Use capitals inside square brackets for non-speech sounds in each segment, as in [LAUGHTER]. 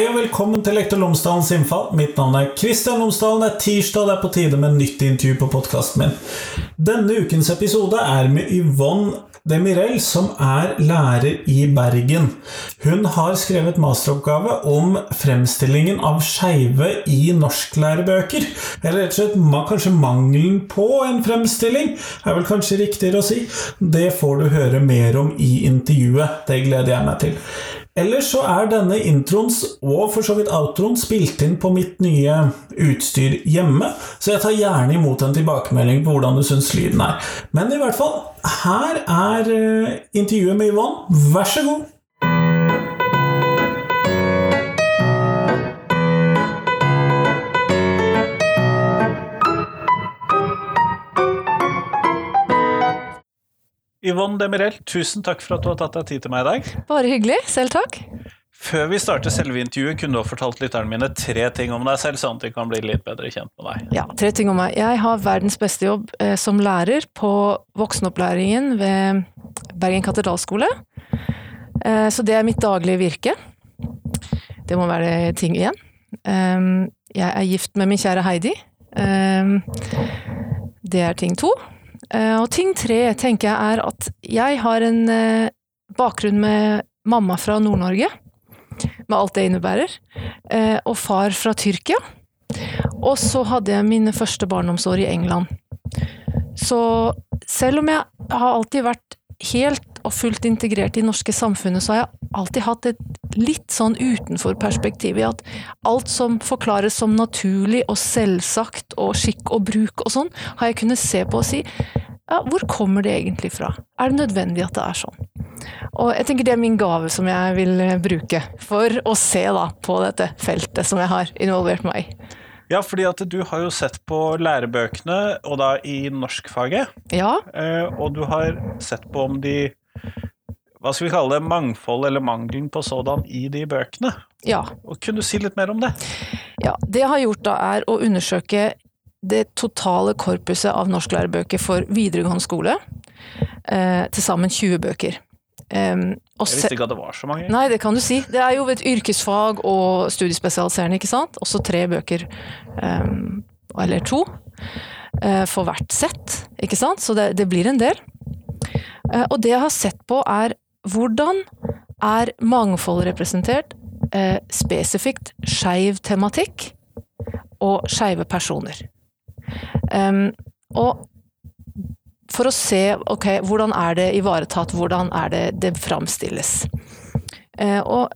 Hei og velkommen til Lektor Lomsdalens innfall. Mitt navn er Kristian Lomsdalen. Det er tirsdag, det er på tide med nytt intervju på podkasten min. Denne ukens episode er med Yvonne Demirel, som er lærer i Bergen. Hun har skrevet masteroppgave om fremstillingen av skeive i norsklærebøker. Eller rett og slett kanskje mangelen på en fremstilling, er vel kanskje riktigere å si. Det får du høre mer om i intervjuet. Det gleder jeg meg til. Ellers så er denne introens, og for så vidt outroen, spilt inn på mitt nye utstyr hjemme, så jeg tar gjerne imot en tilbakemelding på hvordan du syns lyden er. Men i hvert fall, her er eh, intervjuet med Yvonne. Vær så god! Yvonne Demirel, tusen takk for at du har tatt deg tid til meg i dag. Bare hyggelig. Selv takk. Før vi starter selve intervjuet, kunne du ha fortalt lytterne mine tre ting om deg selv, sånn at de kan bli litt bedre kjent med deg. Ja, tre ting om meg. Jeg har verdens beste jobb eh, som lærer på voksenopplæringen ved Bergen katedralskole. Eh, så det er mitt daglige virke. Det må være ting igjen. Um, jeg er gift med min kjære Heidi. Um, det er ting to. Eh, og ting tre tenker jeg er at jeg har en eh, bakgrunn med mamma fra Nord-Norge, med alt det innebærer, eh, og far fra Tyrkia. Og så hadde jeg mine første barndomsår i England. Så selv om jeg har alltid vært helt og fullt integrert i det norske samfunnet, så har jeg alltid hatt et litt sånn utenfor-perspektiv i at alt som forklares som naturlig og selvsagt og skikk og bruk og sånn, har jeg kunnet se på og si ja, hvor kommer det egentlig fra? Er det nødvendig at det er sånn? Og jeg tenker det er min gave som jeg vil bruke for å se da på dette feltet som jeg har involvert meg i. Ja, fordi at du har jo sett på lærebøkene, og da i norskfaget. Ja. Eh, og du har sett på om de hva skal vi kalle det, mangfold eller mangelen på sådan i de bøkene. Ja. Og Kunne du si litt mer om det? Ja, Det jeg har gjort da, er å undersøke det totale korpuset av norsklærebøker for videregående skole. Eh, Til sammen 20 bøker. Um, jeg visste ikke at det var så mange. Nei, det kan du si. Det er jo et yrkesfag og studiespesialiserende, ikke sant. Også tre bøker, um, eller to, uh, for hvert sett, ikke sant. Så det, det blir en del. Uh, og det jeg har sett på, er hvordan er mangfold representert, uh, spesifikt skeiv tematikk og skeive personer. Og for å se ok, hvordan er det ivaretatt, hvordan er det det framstilles. Eh, og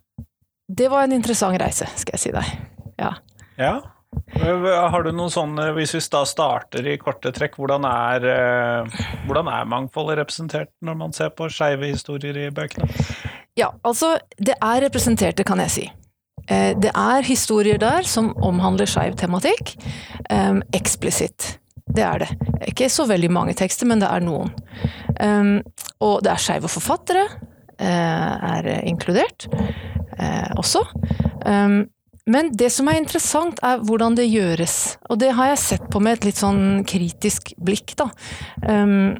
det var en interessant reise, skal jeg si deg. Ja. ja. Har du noen sånne, hvis vi da starter i korte trekk, hvordan er, eh, hvordan er mangfoldet representert når man ser på skeive historier i bøkene? Ja, altså, det er representerte, kan jeg si. Eh, det er historier der som omhandler skeiv tematikk, eh, eksplisitt. Det er det. Ikke så veldig mange tekster, men det er noen. Um, og det er skeive forfattere er inkludert også. Um, men det som er interessant, er hvordan det gjøres. Og det har jeg sett på med et litt sånn kritisk blikk, da. Um,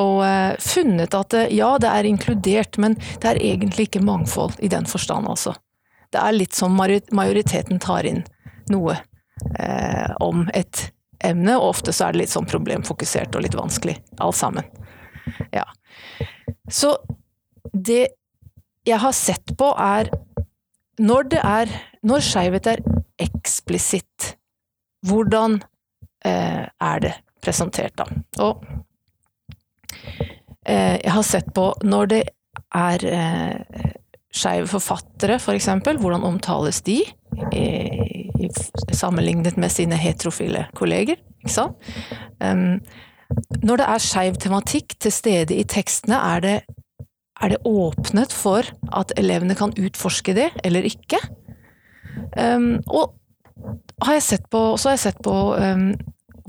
og uh, funnet at ja, det er inkludert, men det er egentlig ikke mangfold i den forstand, altså. Det er litt som majoriteten tar inn noe om et emne, og ofte så er det litt sånn problemfokusert og litt vanskelig, alt sammen. Ja. Så det jeg har sett på, er når det er Når skeivhet er eksplisitt, hvordan eh, er det presentert, da? Og eh, jeg har sett på når det er eh, skeive forfattere, for eksempel, hvordan omtales de? i, sammenlignet med sine heterofile kolleger. Ikke sant? Um, når det er skeiv tematikk til stede i tekstene, er det, er det, åpnet for at elevene kan utforske det, eller ikke? Um, og har jeg sett på, så har jeg sett på um,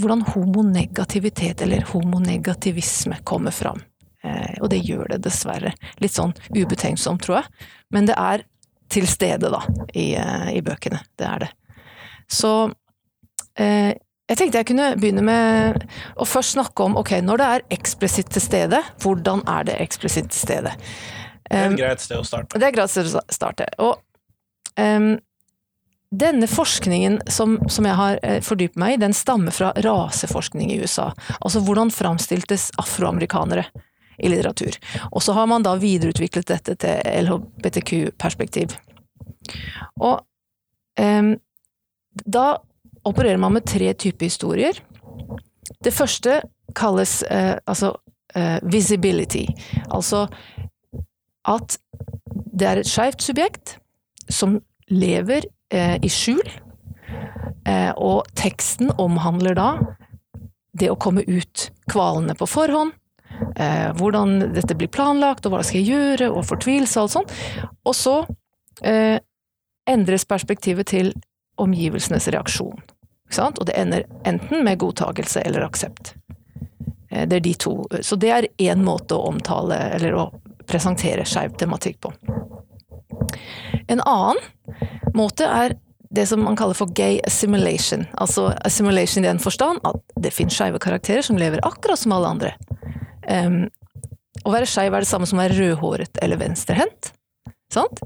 hvordan homonegativitet, eller homonegativisme, kommer fram. Uh, og det gjør det dessverre. Litt sånn ubetenksomt, tror jeg. Men det er til stede, da, i, eh, i bøkene. Det er det. Så eh, jeg tenkte jeg kunne begynne med å først snakke om ok, når det er eksplisitt til stede, hvordan er det eksplisitt til stede? Det er et greit sted å starte. Det er et greit sted å starte. Og um, denne forskningen som, som jeg har eh, fordypet meg i, den stammer fra raseforskning i USA. Altså hvordan framstiltes afroamerikanere i litteratur. Og så har man da videreutviklet dette til LHBTQ-perspektiv. Og um, da opererer man med tre typer historier. Det første kalles eh, altså eh, visibility. Altså at det er et skeivt subjekt som lever eh, i skjul, eh, og teksten omhandler da det å komme ut. Kvalene på forhånd, eh, hvordan dette blir planlagt, og hva skal jeg gjøre, og fortvilelse og alt sånt. Og så eh, endres perspektivet til omgivelsenes reaksjon. Og det ender enten med godtagelse eller aksept. Eh, Det er de to. Så det er én måte å omtale, eller å presentere skeiv tematikk på. En annen måte er det som man kaller for gay assimilation. Altså assimilation i den forstand at det finnes skeive karakterer som lever akkurat som alle andre. Um, å være skeiv er det samme som å være rødhåret eller venstrehendt. Sant?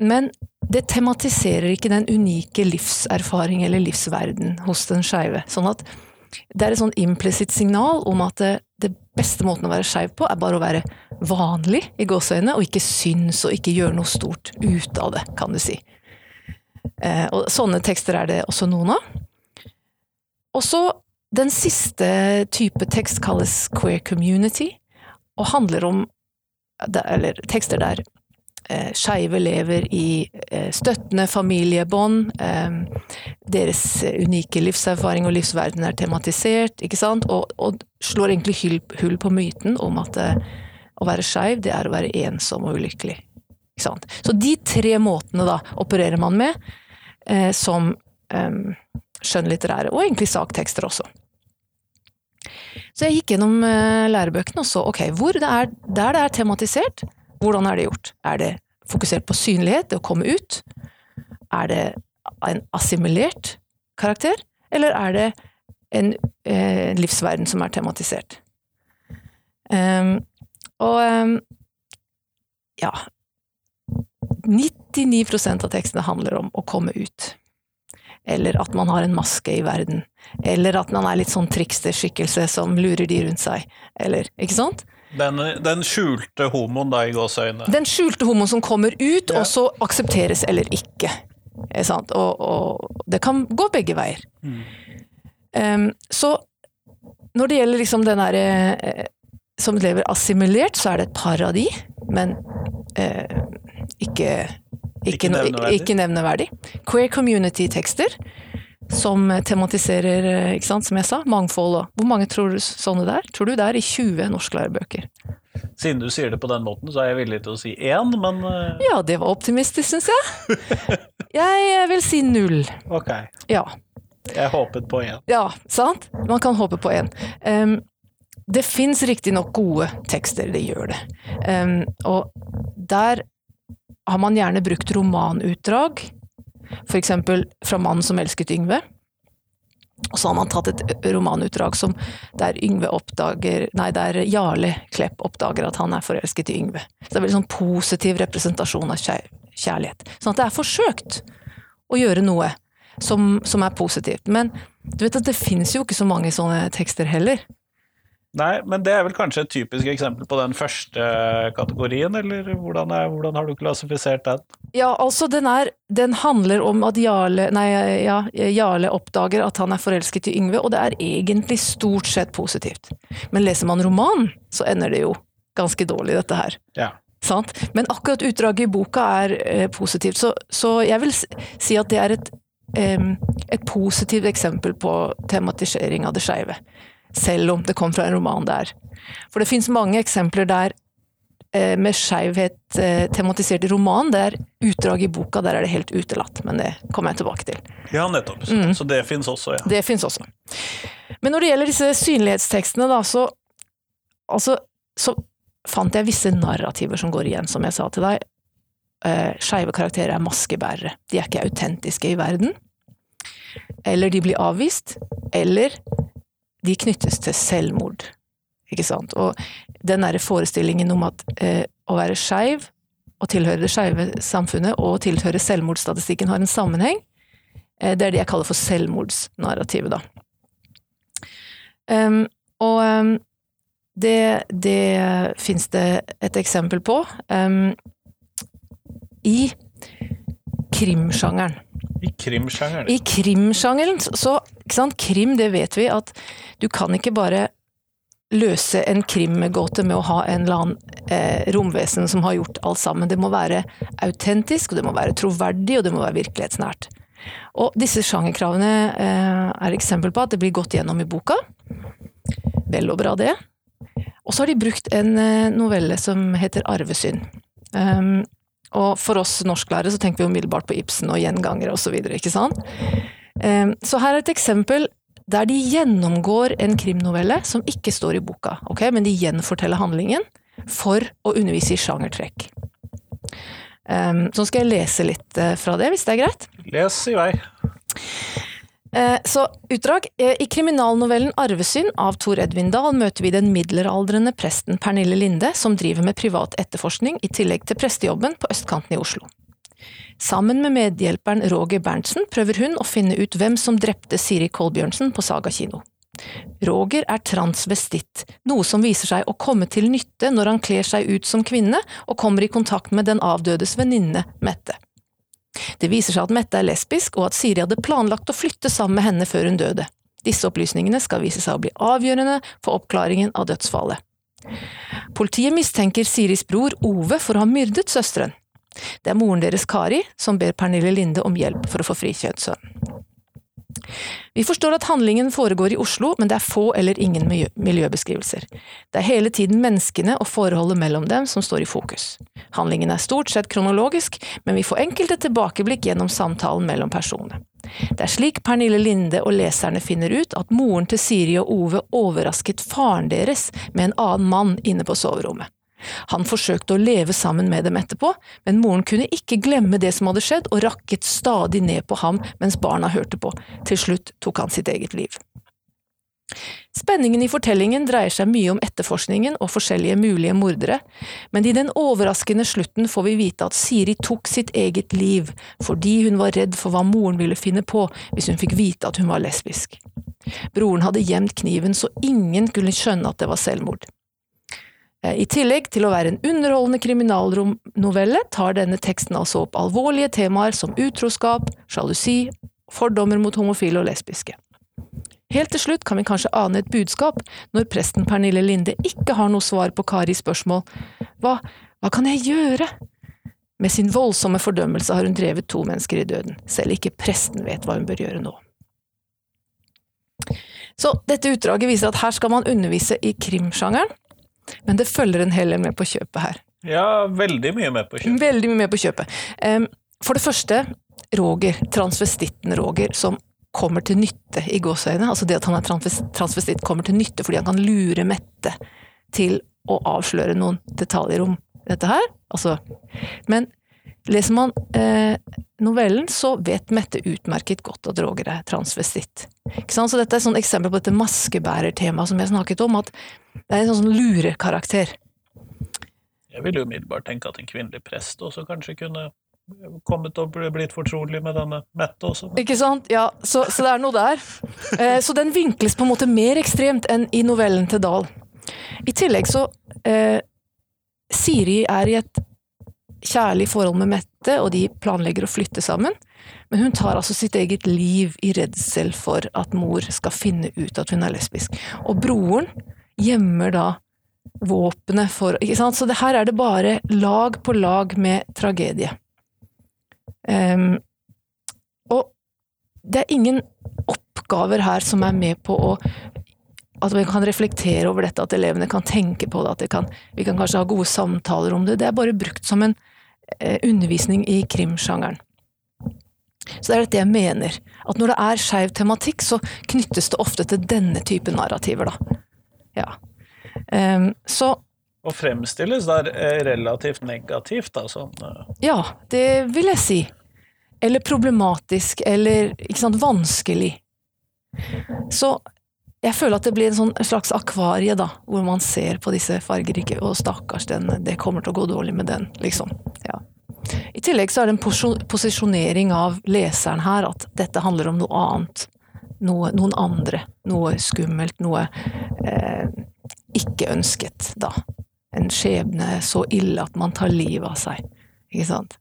Men det tematiserer ikke den unike livserfaring eller livsverden hos den skeive. Sånn at det er et sånn implisitt signal om at det, det beste måten å være skeiv på, er bare å være vanlig i gåseøynene, og ikke syns og ikke gjøre noe stort ut av det, kan du si. Eh, og sånne tekster er det også noen av. Og så den siste type tekst kalles queer community, og handler om Eller tekster der skeive lever i eh, støttende familiebånd. Eh, deres unike livserfaring og livsverden er tematisert, ikke sant? Og, og slår egentlig hull, på myten om at eh, å være skeiv, det er å være ensom og ulykkelig. Ikke sant? Så de tre måtene da opererer man med eh, som eh, skjønnlitterære, og egentlig saktekster også. Så jeg gikk gjennom eh, lærebøkene og så ok, hvor det er, der det er tematisert, hvordan er det gjort? Er det fokusert på synlighet, det å komme ut? Er det en assimilert karakter, eller er det en eh, livsverden som er tematisert? Um, og um, ja 99% av tekstene handler om å komme ut. Eller at man har en maske i verden. Eller at man er litt sånn triksterskikkelse som lurer de rundt seg. Eller, ikke sant? Den, den skjulte homoen, da, i gåseøynene. Den skjulte homoen som kommer ut, Ja. og så aksepteres eller ikke. Og, og det kan gå begge veier. Mm. Um, så når det gjelder liksom den derre eh, som lever assimilert, så er det et par av de, men eh, ikke ikke, Ikke nevneverdig. ikke nevneverdig. Queer community-tekster som tematiserer, eh, ikke sant, som jeg sa, mangfold og Hvor mange tror du sånne det er? Tror du det er i 20 norsklærebøker? Siden du sier det på den måten, så er jeg villig til å si én, men eh, [LAUGHS] Ja, det var optimistisk, syns jeg. Jeg vil si null. ok. Ja. Jeg håpet på én. Ja, sant? Man kan håpe på en. Um, det fins riktignok gode tekster, det gjør det. Um, og der har man gjerne brukt romanutdrag, eksempel fra 'Mannen som elsket Yngve'. Og så har man tatt et romanutdrag som der oppdager Nei, der Jarle Klepp oppdager at han er forelsket i Yngve. Så det er veldig sånn positiv representasjon av kjærlighet. Sånn at det er forsøkt å gjøre noe som, som er positivt. Men du vet at det finnes jo ikke så mange sånne tekster heller. Nei, men det er vel kanskje et typisk eksempel på den første kategorien, eller hvordan, er, hvordan har du klassifisert den? Ja, altså den er Den handler om at Jarle Nei, ja, Jarle oppdager at han er forelsket i Yngve, og det er egentlig stort sett positivt. Men leser man roman, så ender det jo ganske dårlig, dette her. Ja. Sant? Men akkurat utdraget i boka er eh, positivt, så, så jeg vil si at det er et, eh, et positivt eksempel på tematisering av det skeive. Selv om det kom fra en roman der. For det fins mange eksempler der eh, med skeivhet eh, tematisert i roman, er utdrag i boka, der er det helt utelatt. Men det kommer jeg tilbake til. Ja, nettopp. Så, Mm. så det fins også, ja. Det fins også. Men når det gjelder disse synlighetstekstene, da, så Altså, så fant jeg visse narrativer som går igjen, som jeg sa til deg. Eh, Skeive karakterer er maskebærere. De er ikke autentiske i verden. Eller de blir avvist. Eller de knyttes til selvmord. Ikke sant? Og den derre forestillingen om at eh, å være skeiv og tilhøre det skeive samfunnet og tilhøre selvmordsstatistikken har en sammenheng. Eh, det er det jeg kaller for selvmordsnarrativet, da. Um, og um, det, det fins det et eksempel på um, i krimsjangeren. I krimsjangeren. I krimsjangeren, så Krim, det vet vi at du kan ikke bare løse en krimgåte med å ha en eller annen eh, romvesen som har gjort alt sammen. Det må være autentisk, og det må være troverdig, og det må være virkelighetsnært. Og disse sjangerkravene eh, er eksempel på at det blir gått gjennom i boka. Vel og bra, det. Og så har de brukt en eh, novelle som heter Arvesynd. Um, og for oss norsklærere så tenker vi umiddelbart på Ibsen og gjengangere osv., ikke sant? Um, så her er et eksempel der de gjennomgår en krimnovelle som ikke står i boka, ok? men de gjenforteller handlingen for å undervise i sjangertrekk. Um, så skal jeg lese litt uh, fra det, hvis det er greit? Les i vei. Uh, så utdrag. Uh, I kriminalnovellen Arvesynd av Tor Edvin Dahl møter vi den middelaldrende presten Pernille Linde, som driver med privat etterforskning i tillegg til prestejobben på østkanten i Oslo. Sammen med medhjelperen Roger Berntsen prøver hun å finne ut hvem som drepte Siri Kolbjørnsen på Saga kino. Roger er transvestitt, noe som viser seg å komme til nytte når han kler seg ut som kvinne og kommer i kontakt med den avdødes venninne Mette. Det viser seg at Mette er lesbisk, og at Siri hadde planlagt å flytte sammen med henne før hun døde. Disse opplysningene skal vise seg å bli avgjørende for oppklaringen av dødsfallet. Politiet mistenker Siris bror Ove for å ha myrdet søsteren. Det er moren deres Kari som ber Pernille Linde om hjelp for å få frikjøpt sønnen. Vi forstår at handlingen foregår i Oslo, men det er få eller ingen miljøbeskrivelser. Det er hele tiden menneskene og forholdet mellom dem som står i fokus. Handlingen er stort sett kronologisk, men vi får enkelte tilbakeblikk gjennom samtalen mellom personene. Det er slik Pernille Linde og leserne finner ut at moren til Siri og Ove overrasket faren deres med en annen mann inne på soverommet. Han forsøkte å leve sammen med dem etterpå, men moren kunne ikke glemme det som hadde skjedd, og rakket stadig ned på ham mens barna hørte på. Til slutt tok han sitt eget liv. Spenningen i fortellingen dreier seg mye om etterforskningen og forskjellige mulige mordere, men i den overraskende slutten får vi vite at Siri tok sitt eget liv fordi hun var redd for hva moren ville finne på hvis hun fikk vite at hun var lesbisk. Broren hadde gjemt kniven så ingen kunne skjønne at det var selvmord. Eh, I tillegg til å være en underholdende kriminalnovelle, tar denne teksten altså opp alvorlige temaer som utroskap, sjalusi, fordommer mot homofile og lesbiske. Helt til slutt kan vi kanskje ane et budskap når presten Pernille Linde ikke har noe svar på Karis spørsmål Hva, hva kan jeg gjøre? Med sin voldsomme fordømmelse har hun drevet to mennesker i døden, selv ikke presten vet hva hun bør gjøre nå. Så dette utdraget viser at her skal man undervise i krimsjangeren, men det følger en hel del med på kjøpet her. Ja, veldig mye med på kjøpet. Veldig mye med på kjøpet. For det første, Roger, transvestitten Roger, som kommer til nytte i gåseøynene. Altså det at han er transvestitt kommer til nytte fordi han kan lure Mette til å avsløre noen detaljer om dette her. Altså, men leser man eh, novellen, så vet Mette utmerket godt at Roger er transvestitt. Så dette er et eksempel på dette maskebærertemaet som jeg snakket om, at det er en sånn, lurekarakter. Jeg vil jo umiddelbart tenke at en kvinnelig prest også kanskje kunne kommet og blitt fortrolig med denne Mette også. Ikke sant? Ja, så, så det er noe der. Eh, så den vinkles på en måte mer ekstremt enn i novellen til Dahl. I tillegg så eh, Siri er i et kjærlig forhold med Mette, og de planlegger å flytte sammen. Men hun tar altså sitt eget liv i redsel for at mor skal finne ut at hun er lesbisk. Og broren gjemmer da våpenet for ikke sant? Så det her er det bare lag på lag med tragedie. Um, og det er ingen oppgaver her som er med på å at vi kan reflektere over dette, at elevene kan tenke på det, at kan, vi kan kanskje ha gode samtaler om det. Det er bare brukt som en undervisning i krimsjangeren. Så det er dette jeg mener. At når det er skeiv tematikk, så knyttes det ofte til denne type narrativer, da. Ja. Um, så Og fremstilles der relativt negativt, da, sånn uh... Ja, det vil jeg si. Eller problematisk, eller ikke sant, vanskelig. Så jeg føler at det blir en, sånn, slags akvarie, da, hvor man ser på disse fargerike Og stakkars, den, det kommer til å gå dårlig med den, liksom. Ja. I tillegg så er det en posisjonering av leseren her, at dette handler om noe annet. Noe, noen andre. Noe skummelt, noe eh, ikke ønsket, da. En skjebne så ille at man tar livet av seg. Ikke sant?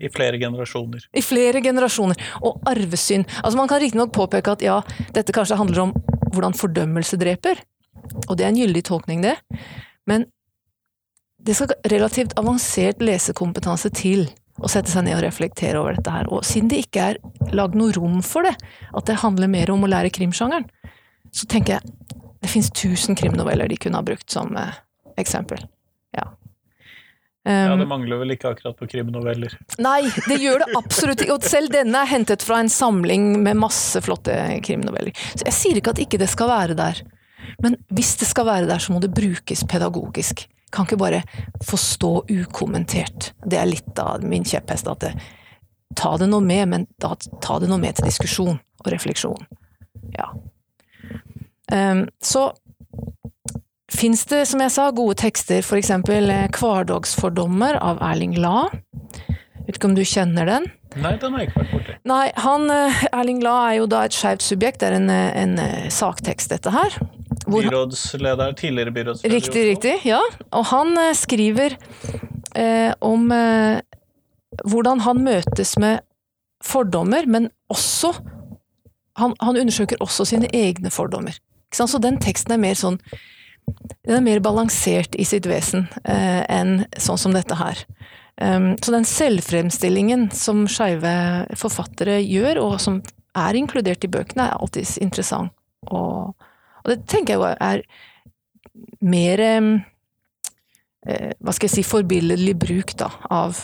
I flere generasjoner. I flere generasjoner. Og arvesynd. Altså Man kan riktignok påpeke at ja, dette kanskje handler om hvordan fordømmelse dreper. Og det er en gyldig tolkning, det. Men det skal relativt avansert lesekompetanse til å sette seg ned og reflektere over dette her. Og siden det ikke er lagd noe rom for det, at det handler mer om å lære krimsjangeren, så tenker jeg det fins tusen krimnoveller de kunne ha brukt som eh, eksempel. Ja. Ja, Um, det mangler vel ikke akkurat på krimnoveller. Nei, det gjør det absolutt ikke. Og selv denne er hentet fra en samling med masse flotte krimnoveller. Så jeg sier ikke at ikke det skal være der. Men hvis det skal være der, så må det brukes pedagogisk. Kan ikke bare få stå ukommentert. Det er litt av min kjepphest. At det, ta det nå med, men da ta det nå med til diskusjon og refleksjon. Ja. Um, så fins det, som jeg sa, gode tekster, eksempel eh, 'Hverdagsfordommer' av Erling La. Vet ikke om du kjenner den? Nei, den har jeg ikke vært borti. Nei, han, eh, Erling La er jo da et skeivt subjekt, det er en, eh, en saktekst, dette her. Byrådsleder, tidligere byrådsleder Riktig, riktig. Ja. Og han skriver eh, om eh, hvordan han møtes med fordommer, men også han, han undersøker også sine egne fordommer. Så den teksten er mer sånn Den er mer balansert i sitt vesen eh, enn sånn som dette her. Um, så den selvfremstillingen som skeive forfattere gjør, og som er inkludert i bøkene, er alltid interessant. Og, og det tenker jeg er mer em, eh, Hva skal jeg si forbilledlig bruk da, av,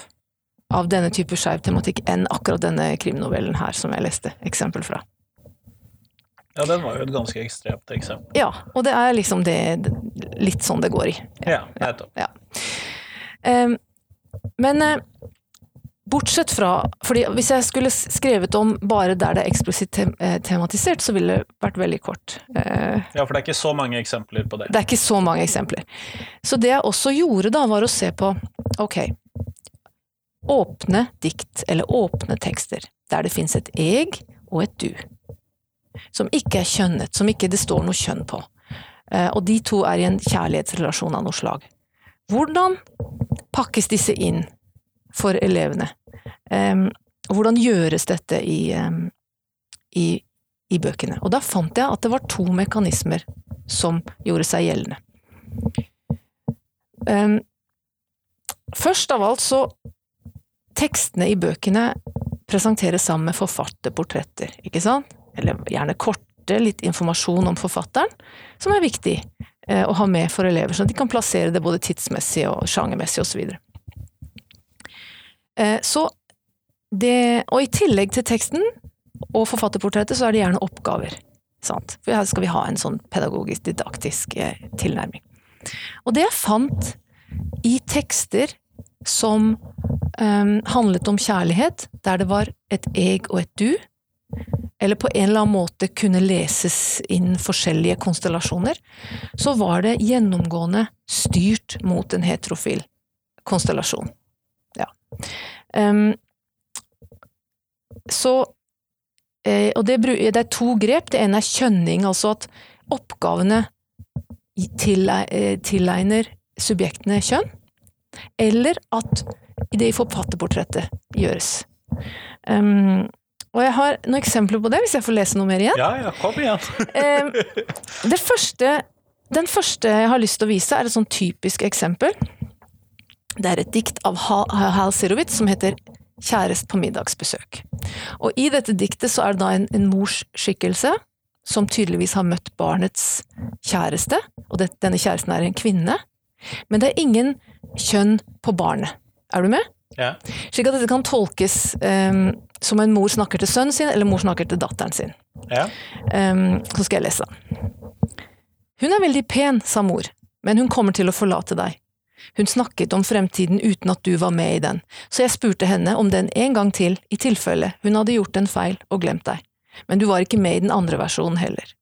av denne type skeiv tematikk enn akkurat denne krimnovellen her som jeg leste eksempel fra. Ja, den var jo et ganske ekstremt eksempel. Ja, og det er liksom det litt sånn det går i. Ja, nettopp. Ja. Em, men uh, bortsett fra fordi Hvis jeg skulle skrevet om bare der det er eksplisitt tem eh, tematisert, så ville det vært veldig kort. Uh, Ja, for det er ikke så mange eksempler på det. Det er ikke så mange eksempler. Så det jeg også gjorde da, var å se på ok, åpne dikt, eller åpne tekster, der det fins et eg og et du. Som ikke er kjønnet, som ikke det står noe kjønn på. Eh, Og de to er i en kjærlighetsrelasjon av noe slag. Hvordan pakkes disse inn for elevene? Hvordan gjøres dette i, i, i bøkene? Og da fant jeg at det var to mekanismer som gjorde seg gjeldende. Først av alt så Tekstene i bøkene presenteres sammen med forfatterportretter, ikke sant? Eller gjerne korte, litt informasjon om forfatteren, som er viktig eh, å ha med for elever, sånn at de kan plassere det både tidsmessig og sjangermessig osv. Eh, så det Og i tillegg til teksten og forfatterportrettet, så er det gjerne oppgaver. Sant? For her skal vi ha en sånn pedagogisk, didaktisk eh, tilnærming. Og det jeg fant i tekster som um, handlet om kjærlighet, der det var et eg og et du, eller på en eller annen måte kunne leses inn forskjellige konstellasjoner, så var det gjennomgående styrt mot en heterofil konstellasjon. Ja. Um, så eh, Og det, det er to grep. Det ene er kjønning, altså at oppgavene eh, tilegner subjektene kjønn, eller at det i forfatterportrettet gjøres. Um, og jeg har noen eksempler på det, hvis jeg får lese noe mer igjen. Ja, ja, kom igjen. [LAUGHS] Um, det første, den første jeg har lyst til å vise, er et sånn typisk eksempel. Det er et dikt av Hal Sirovitz som heter 'Kjærest på middagsbesøk'. Og i dette diktet så er det da en, en mors skikkelse som tydeligvis har møtt barnets kjæreste, og det, denne kjæresten er en kvinne. Men det er ingen kjønn på barnet. Er du med? Ja. Slik at dette kan tolkes em, som en mor snakker til sønnen sin, eller mor snakker til datteren sin. ja. Um, så skal jeg lese den. Hun er veldig pen, sa mor, men hun kommer til å forlate deg. Hun snakket om fremtiden uten at du var med i den, så jeg spurte henne om den en gang til, i tilfelle hun hadde gjort en feil og glemt deg. Men du var ikke med i den andre versjonen heller.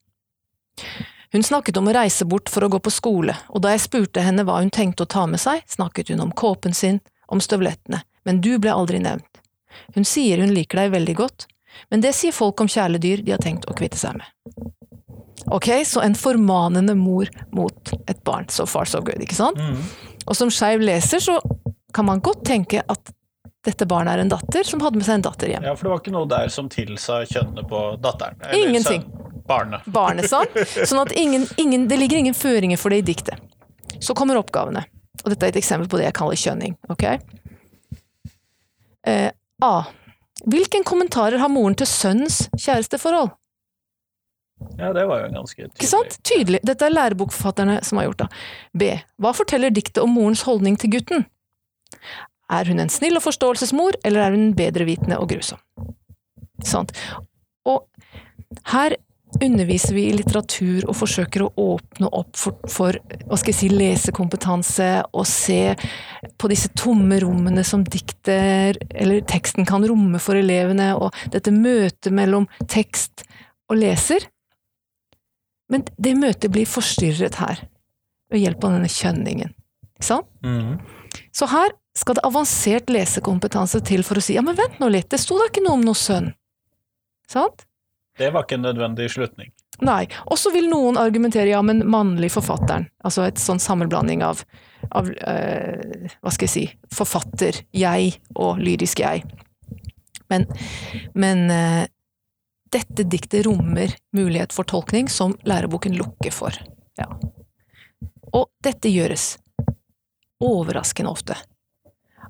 Hun snakket om å reise bort for å gå på skole, og da jeg spurte henne hva hun tenkte å ta med seg, snakket hun om kåpen sin, om støvlettene, men du ble aldri nevnt. Hun sier hun liker deg veldig godt, men det sier folk om kjæledyr de har tenkt å kvitte seg med. Ok, så en formanende mor mot et barn. So far, so good, ikke sant? Og som skeiv leser så kan man godt tenke at dette barnet er en datter som hadde med seg en datter hjem. Ja, for det var ikke noe der som tilsa kjønnet på datteren. eller Ingenting. sønnen, Barnet. [LAUGHS] barnet, sant? Sånn at ingen, ingen, det ligger ingen føringer for det i diktet. Så kommer oppgavene. Og dette er et eksempel på det jeg kaller kjønning. ok? Eh, A. Hvilken kommentarer har moren til sønnens kjæresteforhold? Ja, det var jo en ganske tydelig. Ikke sant? Tydelig. Dette er lærebokforfatterne som har gjort det. B. Hva forteller diktet om morens holdning til gutten? Er hun en snill og forståelsesmor, eller er hun bedrevitende og grusom? Sant. Og her underviser vi i litteratur og forsøker å åpne opp for, for si, lesekompetanse og se på disse tomme rommene som dikter eller teksten kan romme for elevene, og dette møtet mellom tekst og leser. Men det møtet blir forstyrret her, ved hjelp av denne kjønningen. Sant? Mhm. Så her skal det avansert lesekompetanse til for å si ja, men vent nå litt, det sto da ikke noe om noe sønn. Sant? Det var ikke en nødvendig slutning. Nei. Og så vil noen argumentere ja, men mannlig forfatteren, altså et sånn sammenblanding av, av eh, hva skal jeg si, forfatter, jeg og lyrisk jeg. Men, men eh, dette diktet rommer mulighet for tolkning som læreboken lukker for. Ja. Og dette gjøres overraskende ofte.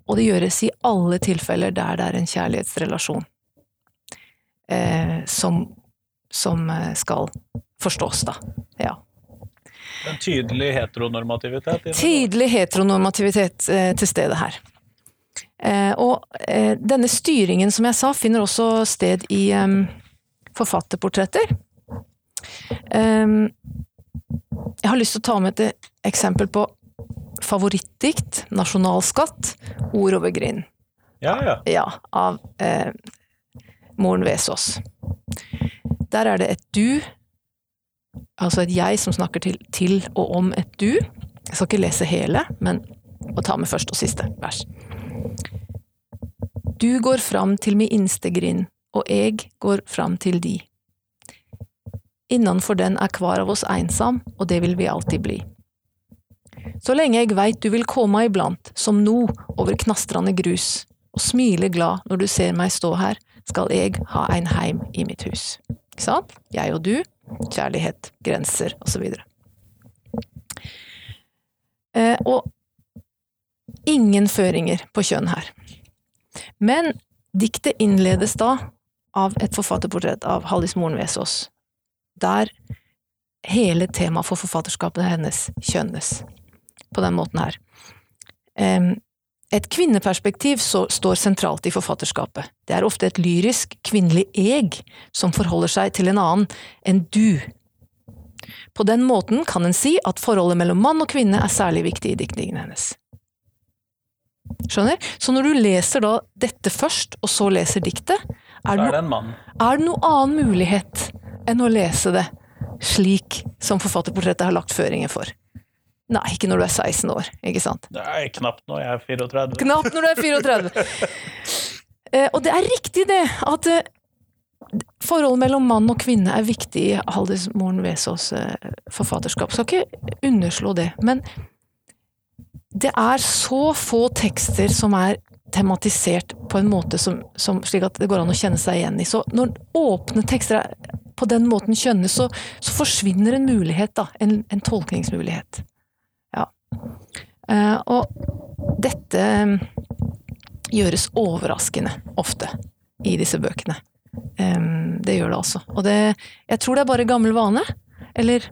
Og det gjøres i alle tilfeller der det er en kjærlighetsrelasjon eh, som, som eh, skal forstås, da. Ja. En tydelig heteronormativitet. Tydelig heteronormativitet eh, til stede her. Eh, og eh, denne styringen, som jeg sa, finner også sted i em, forfatterportretter. Em, jeg har lyst til å ta med et eksempel på favorittdikt, nasjonalskatt, ord over grind. Ja, ja. Ja, av eh, Moren Vesaas. Der er det et du, altså et jeg som snakker til, til og om et du. Jeg skal ikke lese hele, men å ta med første og siste vers. Du går fram til mi innste grind, og eg går fram til di. Innanfor den er hver av oss einsam, og det vil vi alltid bli. Så lenge eg veit du vil komme iblant, som nå, over knastrande grus, og smile glad når du ser meg stå her, skal eg ha ein heim i mitt hus. Ikke sant? Jeg og du, kjærlighet, grenser, og så videre. Eh, og ingen føringer på kjønn her. Men diktet innledes da av et forfatterportrett av Hallis Moren Vesaas, der hele temaet for forfatterskapet hennes kjønnes på den måten her. Em, Et kvinneperspektiv så, står sentralt i forfatterskapet. Det er ofte et lyrisk, kvinnelig eg som forholder seg til en annen enn du. På den måten kan en si at forholdet mellom mann og kvinne er særlig viktig i diktningen hennes. Skjønner? Så når du leser da dette først, og så leser diktet, er det, no, er det noe annen mulighet enn å lese det slik som forfatterportrettet har lagt føringer for? Nei, ikke når du er 16 år, ikke sant? Nei, knapt når jeg er 34. Knapt når du er 34. Eh, og det er riktig det, at eh, forholdet mellom mann og kvinne er viktig i Haldis Moren Vesaas eh, forfatterskap. Skal ikke underslå det. Men det er så få tekster som er tematisert på en måte som, som, slik at det går an å kjenne seg igjen i. Så når åpne tekster er på den måten kjønnes, så, så forsvinner en mulighet, da. En, en tolkningsmulighet. Eh, og dette eh, gjøres overraskende ofte i disse bøkene. Eh, det gjør det altså. Og det, jeg tror det er bare gammel vane. Eller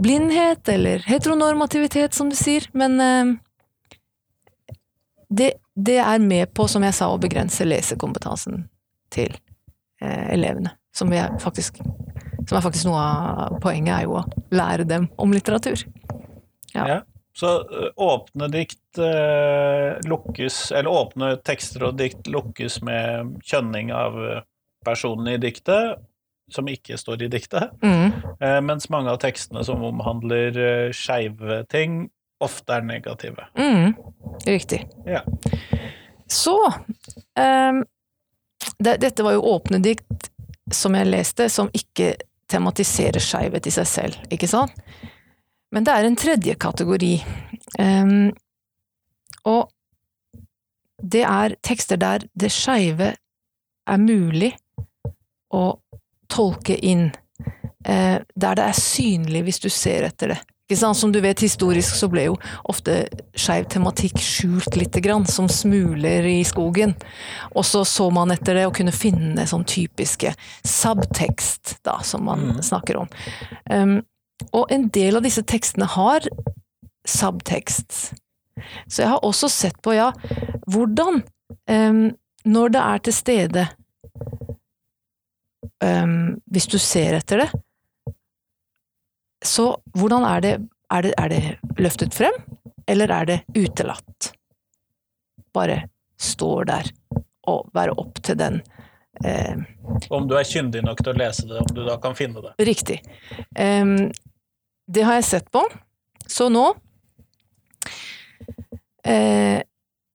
blindhet, eller heteronormativitet, som du sier. Men det, det er med på, som jeg sa, å begrense lesekompetansen til elevene. Som, er faktisk, som er faktisk noe av poenget, er jo å lære dem om litteratur. Ja. Ja. Så åpne dikt eh, lukkes Eller åpne tekster og dikt lukkes med kjønning av personen personene i diktet. som ikke står i diktet. Mm. Eh, mens mange av tekstene som omhandler eh, skeive ting, ofte er negative. Mm. Riktig. Ja. Så um, det, Dette var jo åpne dikt som jeg leste, som ikke tematiserer skeivhet i seg selv, ikke sant? Men det er en tredje kategori. Um, og det er tekster der det skeive er mulig å tolke inn. Uh, der det er synlig hvis du ser etter det. Ikke sant? Som du vet, historisk så ble jo ofte skeiv tematikk skjult lite grann, som smuler i skogen. Og så så man etter det og kunne finne sånn typiske subtekst, da, som man snakker om. Um, og en del av disse tekstene har subtekst. Så jeg har også sett på, ja, hvordan um, Når det er til stede um, Hvis du ser etter det, så hvordan er det, er det Er det løftet frem, eller er det utelatt? Bare står der og være opp til den eh, Om du er kyndig nok til å lese det, om du da kan finne det. Riktig. Em, det har jeg sett på. Så nå eh,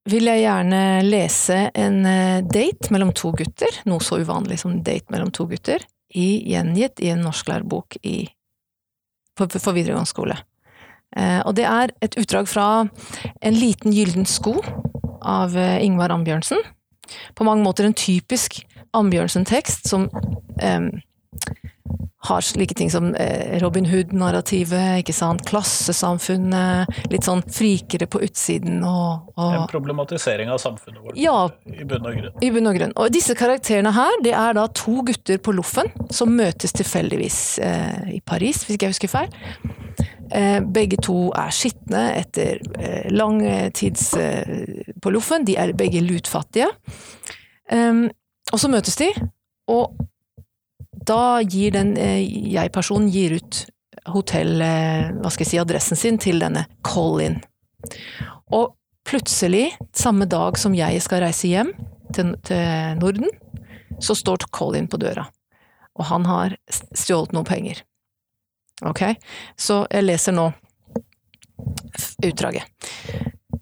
vil jeg gjerne lese en eh, date mellom to gutter, noe så uvanlig som date mellom to gutter, i, gjengitt i en norsklærebok for, for videregående skole. Eh, og det er et utdrag fra En liten gylden sko av eh, Ingvar Ambjørnsen. På mange måter en typisk Ambjørnsen-tekst som em, har slike ting som eh, Robin Hood-narrativet, ikke sant, klassesamfunnet, litt sånn frikere på utsiden og, En problematisering av samfunnet vårt, Ja. i bunn og grunn. i bunn og grunn. Og disse karakterene her, det er da to gutter på loffen som møtes tilfeldigvis eh, i Paris, hvis ikke jeg husker feil. Eh, begge to er skitne etter eh, lang tids på loffen. De er begge lutfattige. Og så møtes de, og da gir den eh, jeg-personen gir ut hotell, eh, hva skal jeg si, adressen sin til denne Colin. Og plutselig, samme dag som jeg skal reise hjem til, til Norden, så står Colin på døra. Og han har stjålet noen penger. Ok? Så jeg leser nå utdraget.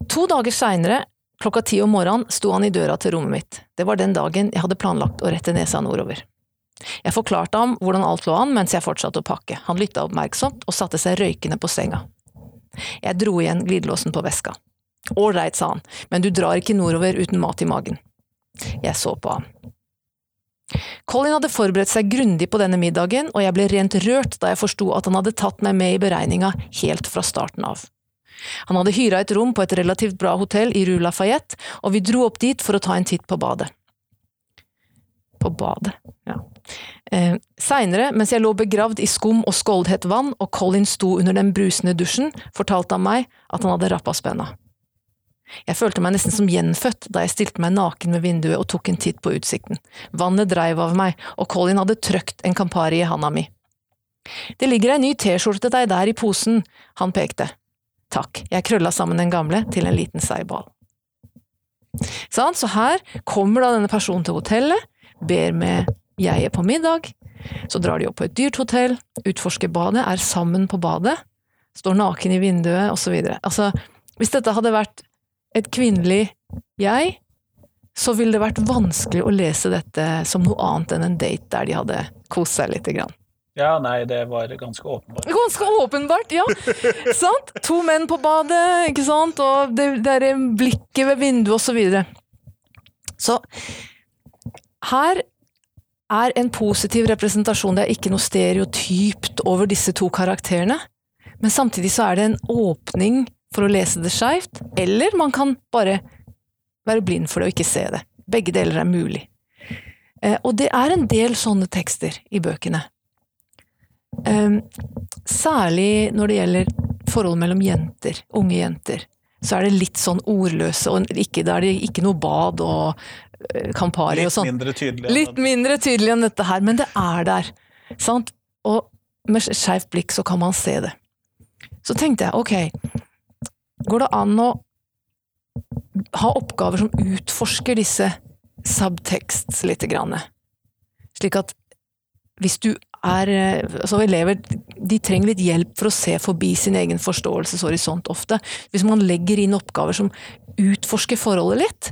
To dager seinere, klokka ti om morgenen, sto han i døra til rommet mitt. Det var den dagen jeg hadde planlagt å rette nesa nordover. Jeg forklarte ham hvordan alt lå an mens jeg fortsatte å pakke. Han lytta oppmerksomt og satte seg røykende på senga. Jeg dro igjen glidelåsen på veska. Ålreit, sa han, men du drar ikke nordover uten mat i magen. Jeg så på ham. Colin hadde forberedt seg grundig på denne middagen, og jeg ble rent rørt da jeg forsto at han hadde tatt meg med i beregninga helt fra starten av. Han hadde hyra et rom på et relativt bra hotell i Rue Lafayette, og vi dro opp dit for å ta en titt på badet. På badet. Eh, Seinere, mens jeg lå begravd i skum og skåldhett vann, og Colin sto under den brusende dusjen, fortalte han meg at han hadde rappa spenna. Jeg følte meg nesten som gjenfødt da jeg stilte meg naken ved vinduet og tok en titt på utsikten. Vannet dreiv av meg, og Colin hadde trøkt en Campari i handa mi. Det ligger ei ny T-skjorte til deg der i posen, han pekte. Takk, jeg krølla sammen den gamle til en liten seigball. Sånn, så her kommer da denne personen til hotellet, ber med jeget på middag, så drar de opp på et dyrt hotell, utforsker badet, er sammen på badet, står naken i vinduet, videre. Altså, hvis dette hadde vært et kvinnelig jeg, så ville det vært vanskelig å lese dette som noe annet enn en date der de hadde kost seg lite grann. Ja, nei, det var ganske åpenbart. Ganske åpenbart, ja! [LAUGHS] sant? To menn på badet, ikke sant, og det derre blikket ved vinduet, og så videre. Så her er en positiv representasjon, det er ikke noe stereotypt over disse to karakterene, men samtidig så er det en åpning for å lese det skeivt, eller man kan bare være blind for det og ikke se det. Begge deler er mulig. Eh, og det er en del sånne tekster i bøkene. Um, særlig når det gjelder forhold mellom jenter, unge jenter, så er det litt sånn ordløse, og ikke, da er det ikke noe bad og Campari og Litt sånn. mindre tydelig. Litt mindre tydelig enn dette her, men det er der. Sant? Og med skeivt blikk så kan man se det. Så tenkte jeg, ok, går det an å ha oppgaver som utforsker disse subteksts lite grann? Slik at hvis du er eh, Altså, elever de trenger litt hjelp for å se forbi sin egen forståelseshorisont ofte. Hvis man legger inn oppgaver som utforsker forholdet litt,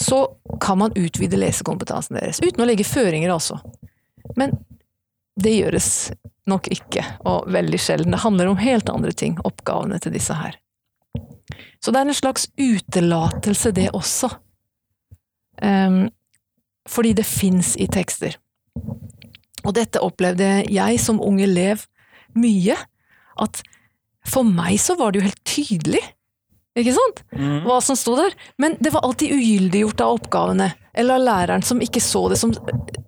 så kan man utvide lesekompetansen deres. Uten å legge føringer, altså. Men det gjøres nok ikke, og veldig sjelden. Det handler om helt andre ting, oppgavene til disse her. Så det er en slags utelatelse, det også. Um, fordi det fins i tekster. Og dette opplevde jeg som ung elev mye. At for meg så var det jo helt tydelig, ikke sant, Mm. hva som sto der. Men det var alltid ugyldiggjort av oppgavene, eller av læreren som ikke så det som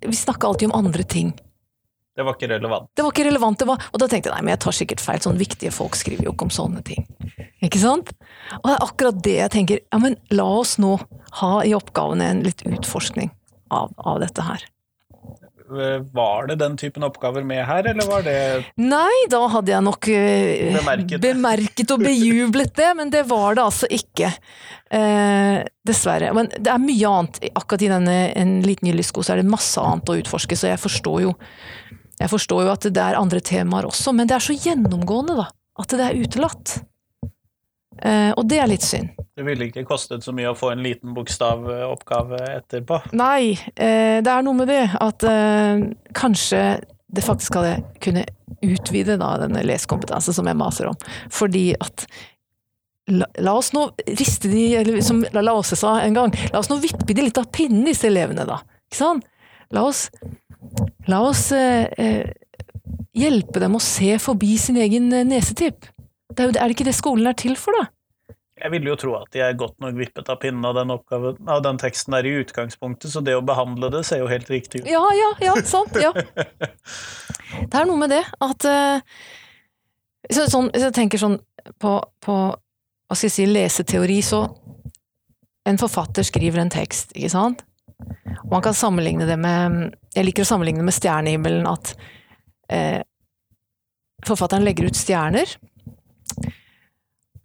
Vi snakka alltid om andre ting. Det var ikke relevant. Det var ikke relevant, det var, og da tenkte jeg nei, men jeg tar sikkert feil, sånn viktige folk skriver jo ikke om sånne ting. Ikke sant? Og det er akkurat det jeg tenker, ja men la oss nå ha i oppgavene en litt utforskning av, av dette her. Var det den typen oppgaver med her, eller var det Nei, da hadde jeg nok eh, Bemerket bemerket og bejublet det, men det var det altså ikke. Eh, dessverre. Men det er mye annet. Akkurat i denne En liten gyldig sko så er det masse annet å utforske, så jeg forstår jo jeg forstår jo at det er andre temaer også, men det er så gjennomgående, da. At det er utelatt. Eh, og det er litt synd. Det ville ikke kostet så mye å få en liten bokstavoppgave etterpå. Nei, eh, det er noe med det at eh, kanskje det faktisk hadde kunne utvide da, denne lesekompetansen som jeg maser om. Fordi at La, la oss nå riste de, eller som La Åse sa en gang, la oss nå vippe de litt av pinnen, disse elevene, da. Ikke sant? La oss, la oss eh, hjelpe dem å se forbi sin egen nesetipp. Det er, jo, er det ikke det skolen er til for, da? Jeg ville jo tro at de er godt nok vippet av pinnen av den, oppgaven, av den teksten der i utgangspunktet, så det å behandle det ser jo helt riktig ut. Ja, ja, ja, sant, ja. [LAUGHS] Det er noe med det at eh, så, sånn, Hvis jeg tenker sånn på, på hva skal jeg si, leseteori, så En forfatter skriver en tekst, ikke sant? Og man kan sammenligne det med Jeg liker å sammenligne det med stjernehimmelen, at eh, forfatteren legger ut stjerner,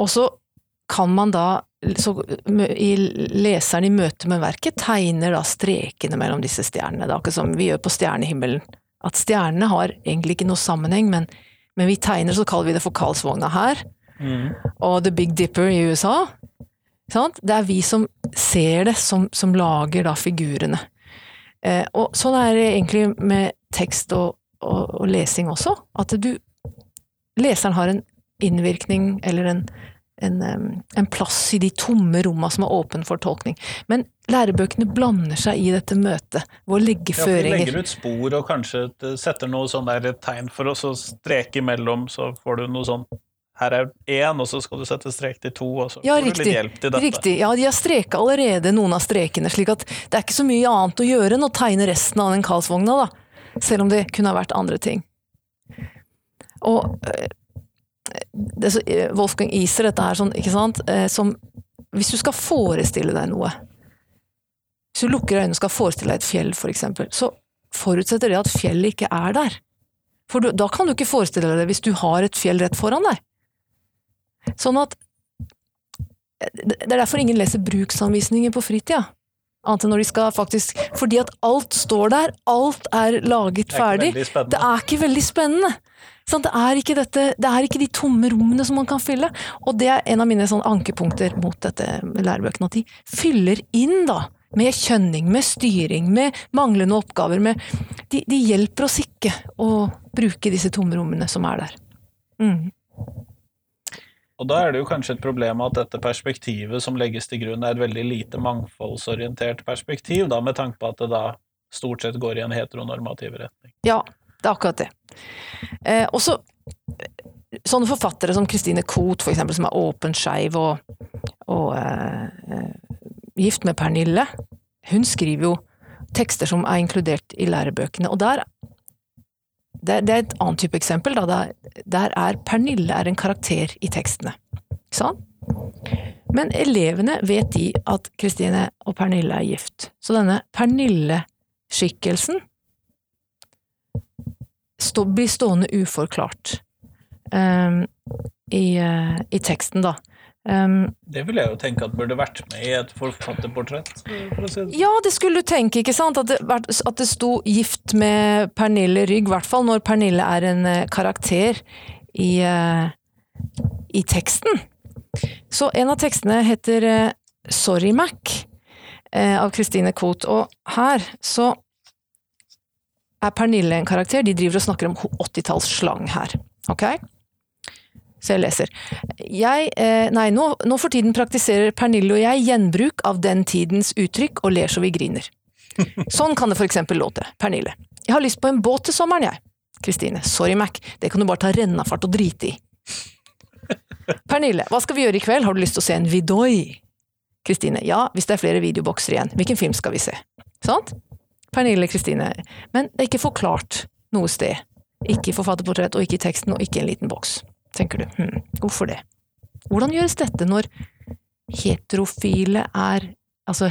og så kan man da så, i leseren i møte med verket tegner da strekene mellom disse stjernene. Det er akkurat som vi gjør på stjernehimmelen. At stjernene har egentlig ikke noe sammenheng, men, men vi tegner, så kaller vi det for Karlsvogna her, Mm. og The Big Dipper i USA. Sant? Det er vi som ser det, som, som lager da figurene. Eh, og sånn er det egentlig med tekst og, og, og lesing også. At du Leseren har en innvirkning, eller en, en, en plass i de tomme romma som er åpen for tolkning. Men lærebøkene blander seg i dette møtet ved å legge Ja, for de legger ut spor og kanskje setter noe sånn der tegn for oss å streke imellom, så får du noe sånn her er én, og så skal du sette strek til to, og så Ja, får du litt hjelp til dette. Riktig. Ja, de har streka allerede noen av strekene, slik at det er ikke så mye annet å gjøre enn å tegne resten av den Karlsvogna, da. Selv om det kunne ha vært andre ting. Og eh, det, eh, Wolfgang Iser, dette her sånn, ikke sant, eh, som Hvis du skal forestille deg noe Hvis du lukker øynene og skal forestille deg et fjell, for eksempel, så forutsetter det at fjellet ikke er der. For du, da kan du ikke forestille deg det hvis du har et fjell rett foran deg. Sånn at det er derfor ingen leser bruksanvisninger på fritida. Annet enn når de skal faktisk Fordi at alt står der, alt er laget er ferdig. Det er ikke veldig spennende. Sant? Det, er ikke dette, det er ikke de tomme rommene som man kan fylle. Og det er en av mine sånn ankepunkter mot dette lærebøkene, at de fyller inn da, med kjønning, med styring, med manglende oppgaver. Med, de, de hjelper oss ikke å bruke disse tomme rommene som er der. Mm. Og da er det jo kanskje et problem at dette perspektivet som legges til grunn, er et veldig lite mangfoldsorientert perspektiv, da, med tanke på at det da stort sett går i en heteronormativ retning. Ja, det er akkurat det. Eh, og så eh, sånne forfattere som Christine Koht, for eksempel, som er åpent skeiv og, og eh, eh, gift med Pernille, hun skriver jo tekster som er inkludert i lærebøkene, og der det, det er et annet type eksempel, da. Der, der er Pernille er en karakter i tekstene. Sant? Men elevene vet de at Kristine og Pernille er gift. Så denne Pernille-skikkelsen stå, blir stående uforklart um, i, uh, i teksten, da. Um, Det ville jeg jo tenke at burde vært med i et forfatterportrett. For si det. ja, det skulle du tenke, ikke sant? At det, at det sto gift med Pernille Rygg, i hvert fall når Pernille er en eh, karakter i, uh, i teksten. Så en av tekstene heter uh, Sorry Mac av Christine Koht, og her så er Pernille en karakter. De driver og snakker om 80-tallsslang her. Ok? Så jeg leser. Jeg, eh, nei, nå, nå for tiden praktiserer Pernille og jeg gjenbruk av den tidens uttrykk og ler så vi griner. [LAUGHS] Sånn kan det for eksempel låte. Pernille. Jeg har lyst på en båt til sommeren, jeg. Kristine. Sorry, Mac. Det kan du bare ta rennafart og drite i. Pernille. Hva skal vi gjøre i kveld? Har du lyst til å se en Vidoi? Kristine. Ja, hvis det er flere videobokser igjen. Hvilken film skal vi se? Sant? Pernille Kristine. Men det er ikke forklart noe sted. Ikke i forfatterportrett, og ikke i teksten, og ikke i en liten boks. Tenker du. Hm, hvorfor det? Hvordan gjøres dette når heterofile er Altså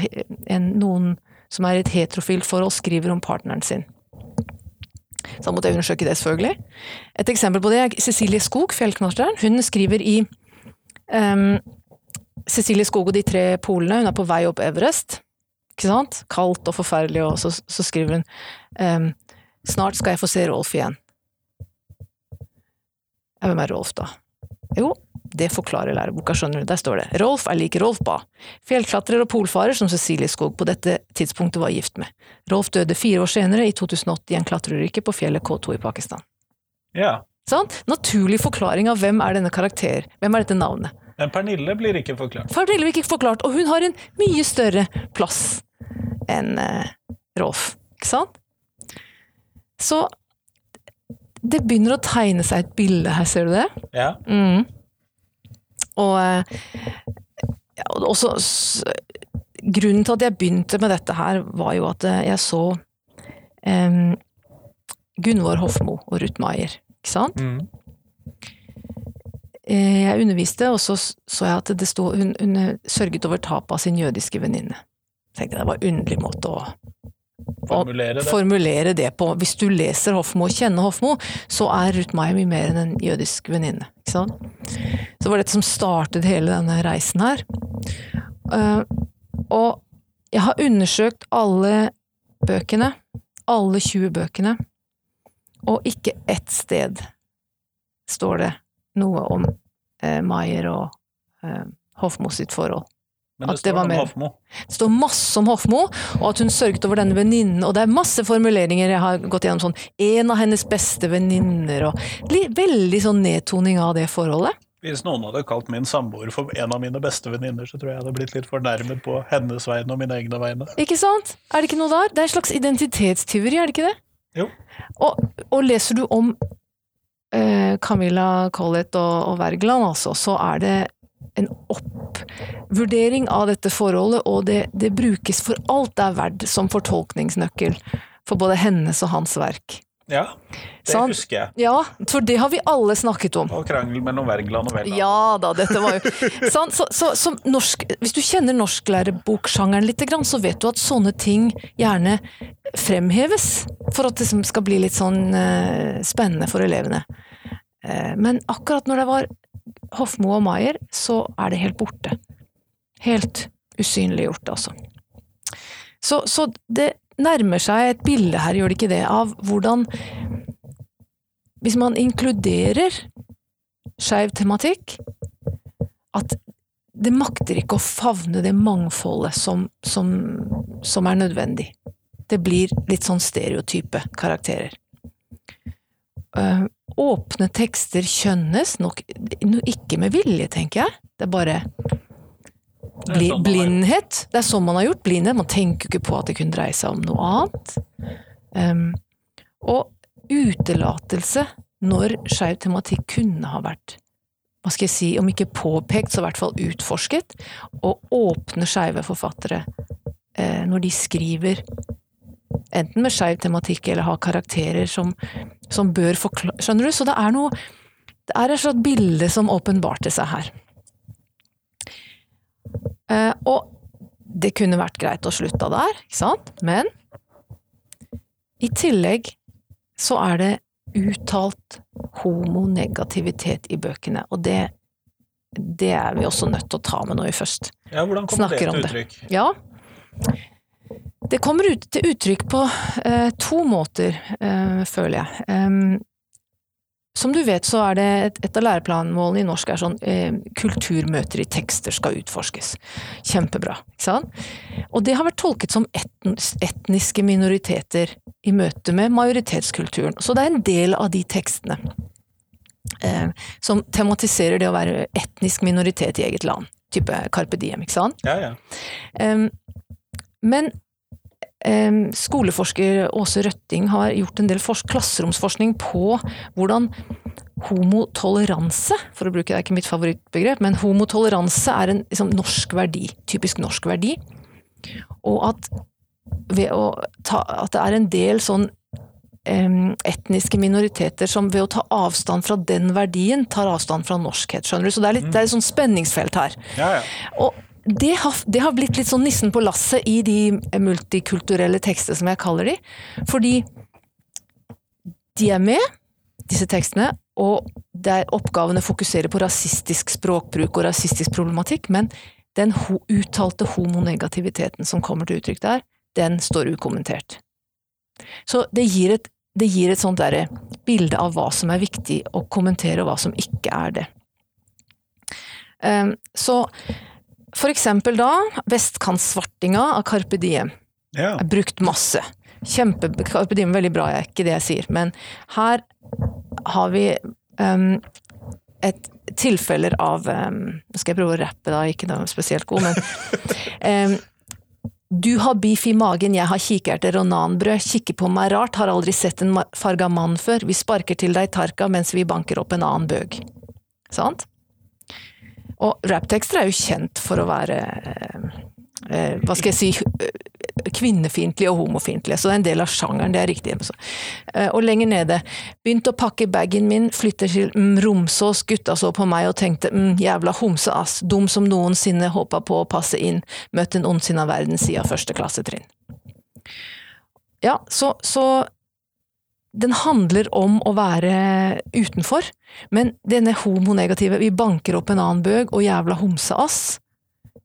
en, noen som er i et heterofilt forhold, skriver om partneren sin? Så da måtte jeg undersøke det, selvfølgelig. Et eksempel på det er Cecilie Skog, fjellknarteren. Hun skriver i um, Cecilie Skog og de tre polene. Hun er på vei opp Everest. Ikke sant? Kaldt og forferdelig, og så, så skriver hun ehm, Snart skal jeg få se Rolf igjen. Ja, hvem er Rolf, da? Jo, det forklarer læreboka, skjønner du. Der står det. Rolf er lik Rolf Ba. Fjellklatrer og polfarer som Cecilie Skog på dette tidspunktet var gift med. Rolf døde fire år senere, i 2008, i en klatreulykke på fjellet K2 i Pakistan. Ja. Sånn? Naturlig forklaring av hvem er denne karakter, hvem er dette navnet. Men Pernille blir ikke forklart. Pernille blir ikke forklart, og hun har en mye større plass enn eh, Rolf, ikke sant? Så det begynner å tegne seg et bilde her, ser du det? Ja. Mm. Og, eh, ja, også, grunnen til at jeg begynte med dette her, var jo at eh, jeg så em, Gunvor Hofmo og Ruth Maier, ikke sant? Mm. Jeg underviste, og så så jeg at det sto, hun, hun sørget over tapet av sin jødiske venninne. Tenkte jeg det var en underlig måte å Formulere det. formulere det på. Hvis du leser Hofmo og kjenner Hofmo, så er Ruth Maier mye mer enn en jødisk venninne. Så det var dette som startet hele denne reisen her. Eh, og jeg har undersøkt alle bøkene, alle 20 bøkene, og ikke ett sted står det noe om eh, Maier og eh, Hofmo sitt forhold. Men at det det står var om Hofmo. Det står masse om Hofmo, og at hun sørget over denne venninnen, og det er masse formuleringer jeg har gått gjennom sånn, en av hennes beste venninner, og veldig sånn nedtoning av det forholdet. Hvis noen hadde kalt min samboer for en av mine beste venninner, så tror jeg jeg hadde blitt litt fornærmet på hennes vegne og mine egne vegne. Ikke sant? Er det ikke noe der? Det er en slags identitetstyveri, er det ikke det? Jo. Og, og leser du om eh, Camilla Collett og, og Wergeland, altså, så er det en oppvurdering av dette forholdet, og det, det brukes for alt det er verdt som fortolkningsnøkkel for både hennes og hans verk. Ja, det sånn, husker jeg. Ja, for det har vi alle snakket om. Og krangel mellom Wergeland og Wergeland. Ja da, dette var jo [LAUGHS] sånn, Så, så, så norsk, Hvis du kjenner norsklærebok-sjangeren litt, så vet du at sånne ting gjerne fremheves for at det liksom skal bli litt sånn uh, spennende for elevene. Uh, men akkurat når det var Hofmo og Maier, så er det helt borte. Helt usynliggjort, altså. Så, så det nærmer seg et bilde her, gjør det ikke det, av hvordan Hvis man inkluderer skeiv tematikk, at det makter ikke å favne det mangfoldet som, som, som er nødvendig. Det blir litt sånn stereotype karakterer. Eh, åpne tekster kjønnes nok no- ikke med vilje, tenker jeg. Det er bare Det bli, sånn blindhet. Det er sånn man har gjort. Blindhet. Man tenker jo ikke på at det kunne dreie seg om noe annet. Um, og utelatelse når skeiv tematikk kunne ha vært hva skal jeg si, om ikke påpekt, så i hvert fall utforsket, og åpne skeive forfattere eh, når de skriver enten med skeiv tematikk eller har karakterer som, som bør forklare Skjønner du? Så det er noe Det er et slags bilde som åpenbarte seg her. Eh, og det kunne vært greit å slutte der, ikke sant? Men i tillegg så er det uttalt homonegativitet i bøkene, og det det er vi også nødt til å ta med når vi først Ja, hvordan kommer det til om til det. uttrykk? Ja. Det kommer ut til uttrykk på eh, to måter, eh, føler jeg. Em, som du vet, så er det et, et av læreplanmålene i norsk er sånn eh, kulturmøter i tekster skal utforskes. Kjempebra, ikke sant? Og det har vært tolket som etn- etniske minoriteter i møte med majoritetskulturen. Så det er en del av de tekstene eh, som tematiserer det å være etnisk minoritet i eget land. Type Carpe Diem, ikke sant? Ja, ja. Em, men skoleforsker Åse Røtting har gjort en del klasseromsforskning på hvordan homotoleranse, for å bruke det er ikke mitt favorittbegrep, men homotoleranse er en liksom, norsk verdi, typisk norsk verdi. Og at, ved å ta, at det er en del sånn etniske minoriteter som ved å ta avstand fra den verdien, tar avstand fra norskhet. Skjønner du? Så det er, litt, det er et sånt spenningsfelt her. ja, ja. Og det har, det har blitt litt sånn nissen på lasset i de multikulturelle tekster, som jeg kaller de. Fordi de er med, disse tekstene, og der oppgavene fokuserer på rasistisk språkbruk og rasistisk problematikk, men den ho uttalte homonegativiteten som kommer til uttrykk der, den står ukommentert. Så det gir et, det gir et sånt derre bilde av hva som er viktig å kommentere, og hva som ikke er det. Um, så for eksempel da, vestkantsvartinga av Carpe Diem ja. er brukt masse. Kjempe, Carpe Diem er veldig bra, er ikke det jeg sier, men her har vi um, et tilfeller av ehm, Nå skal jeg prøve å rappe, da, ikke noe spesielt god, men um, [LAUGHS] Du har beef i magen, jeg har kikerter og nanbrød, kikker på meg rart, har aldri sett en farga mann før, vi sparker til deg tarka mens vi banker opp en annen bøg. Sant? Og rapptekster er jo kjent for å være eh, hva skal jeg si kvinnefiendtlige og homofiendtlige, så det er en del av sjangeren, det er riktig. Eh, og lenger nede. Begynte å pakke bagen min, flytter til mm, Romsås, gutta så på meg og tenkte mm, jævla homse ass, dum som noensinne. Håpa på å passe inn, møtt en ondsinna verden siden første klassetrinn. Ja, så, så den handler om å være utenfor, men denne homonegative 'vi banker opp en annen bøg' og 'jævla homse ass',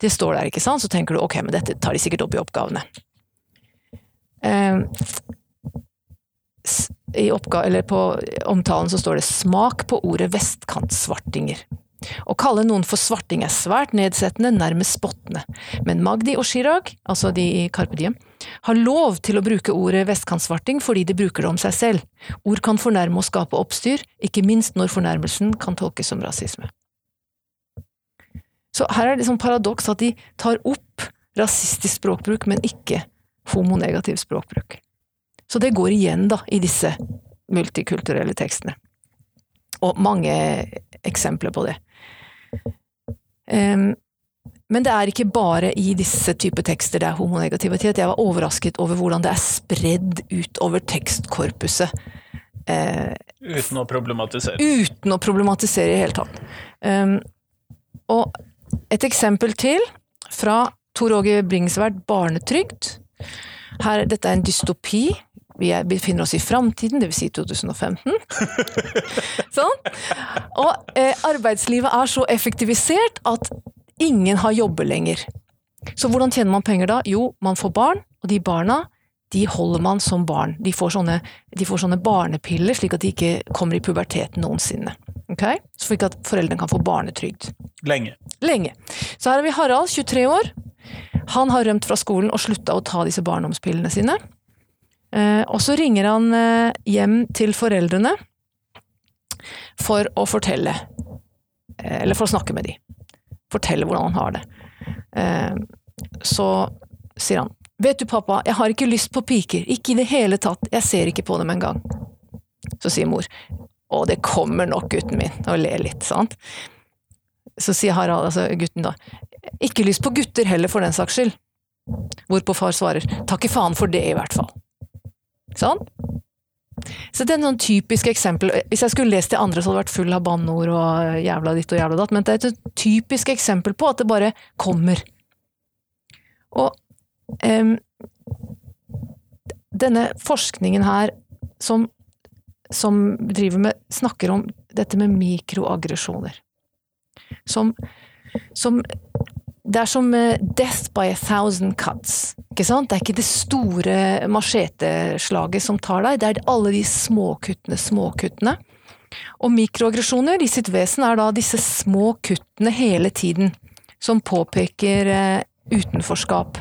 det står der, ikke sant? Så tenker du ok, men dette tar de sikkert opp i oppgavene. Eh, I oppga eller på omtalen så står det 'smak på ordet vestkantsvartinger'. Å kalle noen for svarting er svært nedsettende, nærmest spottende. Men Magdi og Chirag, altså de i Carpe Diem, har lov til å bruke ordet vestkantsvarting fordi de bruker det om seg selv. Ord kan fornærme og skape oppstyr, ikke minst når fornærmelsen kan tolkes som rasisme. Så her er det sånn paradoks at de tar opp rasistisk språkbruk, men ikke homonegativ språkbruk. Så det går igjen da i disse multikulturelle tekstene. Og mange eksempler på det. Em, men det er ikke bare i disse typer tekster det er homonegativitet. Jeg var overrasket over hvordan det er spredd utover tekstkorpuset. Eh, Uten å problematisere. uten å problematisere i hele tatt. Um, og et eksempel til fra Tor Åge Bringsværd, barnetrygd. Her, dette er en dystopi. Vi er, befinner oss i framtiden, dvs. Si 2015. [LAUGHS] sånn. Og eh, arbeidslivet er så effektivisert at ingen har jobber lenger. Så hvordan tjener man penger da? Jo, man får barn, og de barna de holder man som barn. De får sånne, de får sånne barnepiller, slik at de ikke kommer i puberteten noensinne. Okay? Slik at foreldrene kan få barnetrygd. Lenge. Lenge. Så her har vi Harald, 23 år. Han har rømt fra skolen og slutta å ta disse barndomspillene sine. Eh, og så ringer han eh, hjem til foreldrene for å fortelle, eh, eller for å snakke med de. Fortelle hvordan han har det. Eh, så sier han Vet du, pappa, jeg har ikke lyst på piker. Ikke i det hele tatt. Jeg ser ikke på dem engang. Så sier mor Å, det kommer nok, gutten min, og ler litt, sant. Så sier Harald, altså gutten da, ikke lyst på gutter heller, for den saks skyld. Hvorpå far svarer, takk i faen for det, i hvert fall. Sånn? Så det er noen typiske eksempel. Hvis jeg skulle lest de andre, så hadde det vært full av banneord og jævla ditt og jævla datt, men det er et typisk eksempel på at det bare kommer. Og um, denne forskningen her, som, som driver med, snakker om dette med mikroaggresjoner. som, som Det er som eh, 'death by a thousand cuts'. Ikke sant? Det er ikke det store macheteslaget som tar deg, det er alle de småkuttene, småkuttene. Og mikroaggresjoner i sitt vesen er da disse små kuttene hele tiden, som påpeker eh, utenforskap.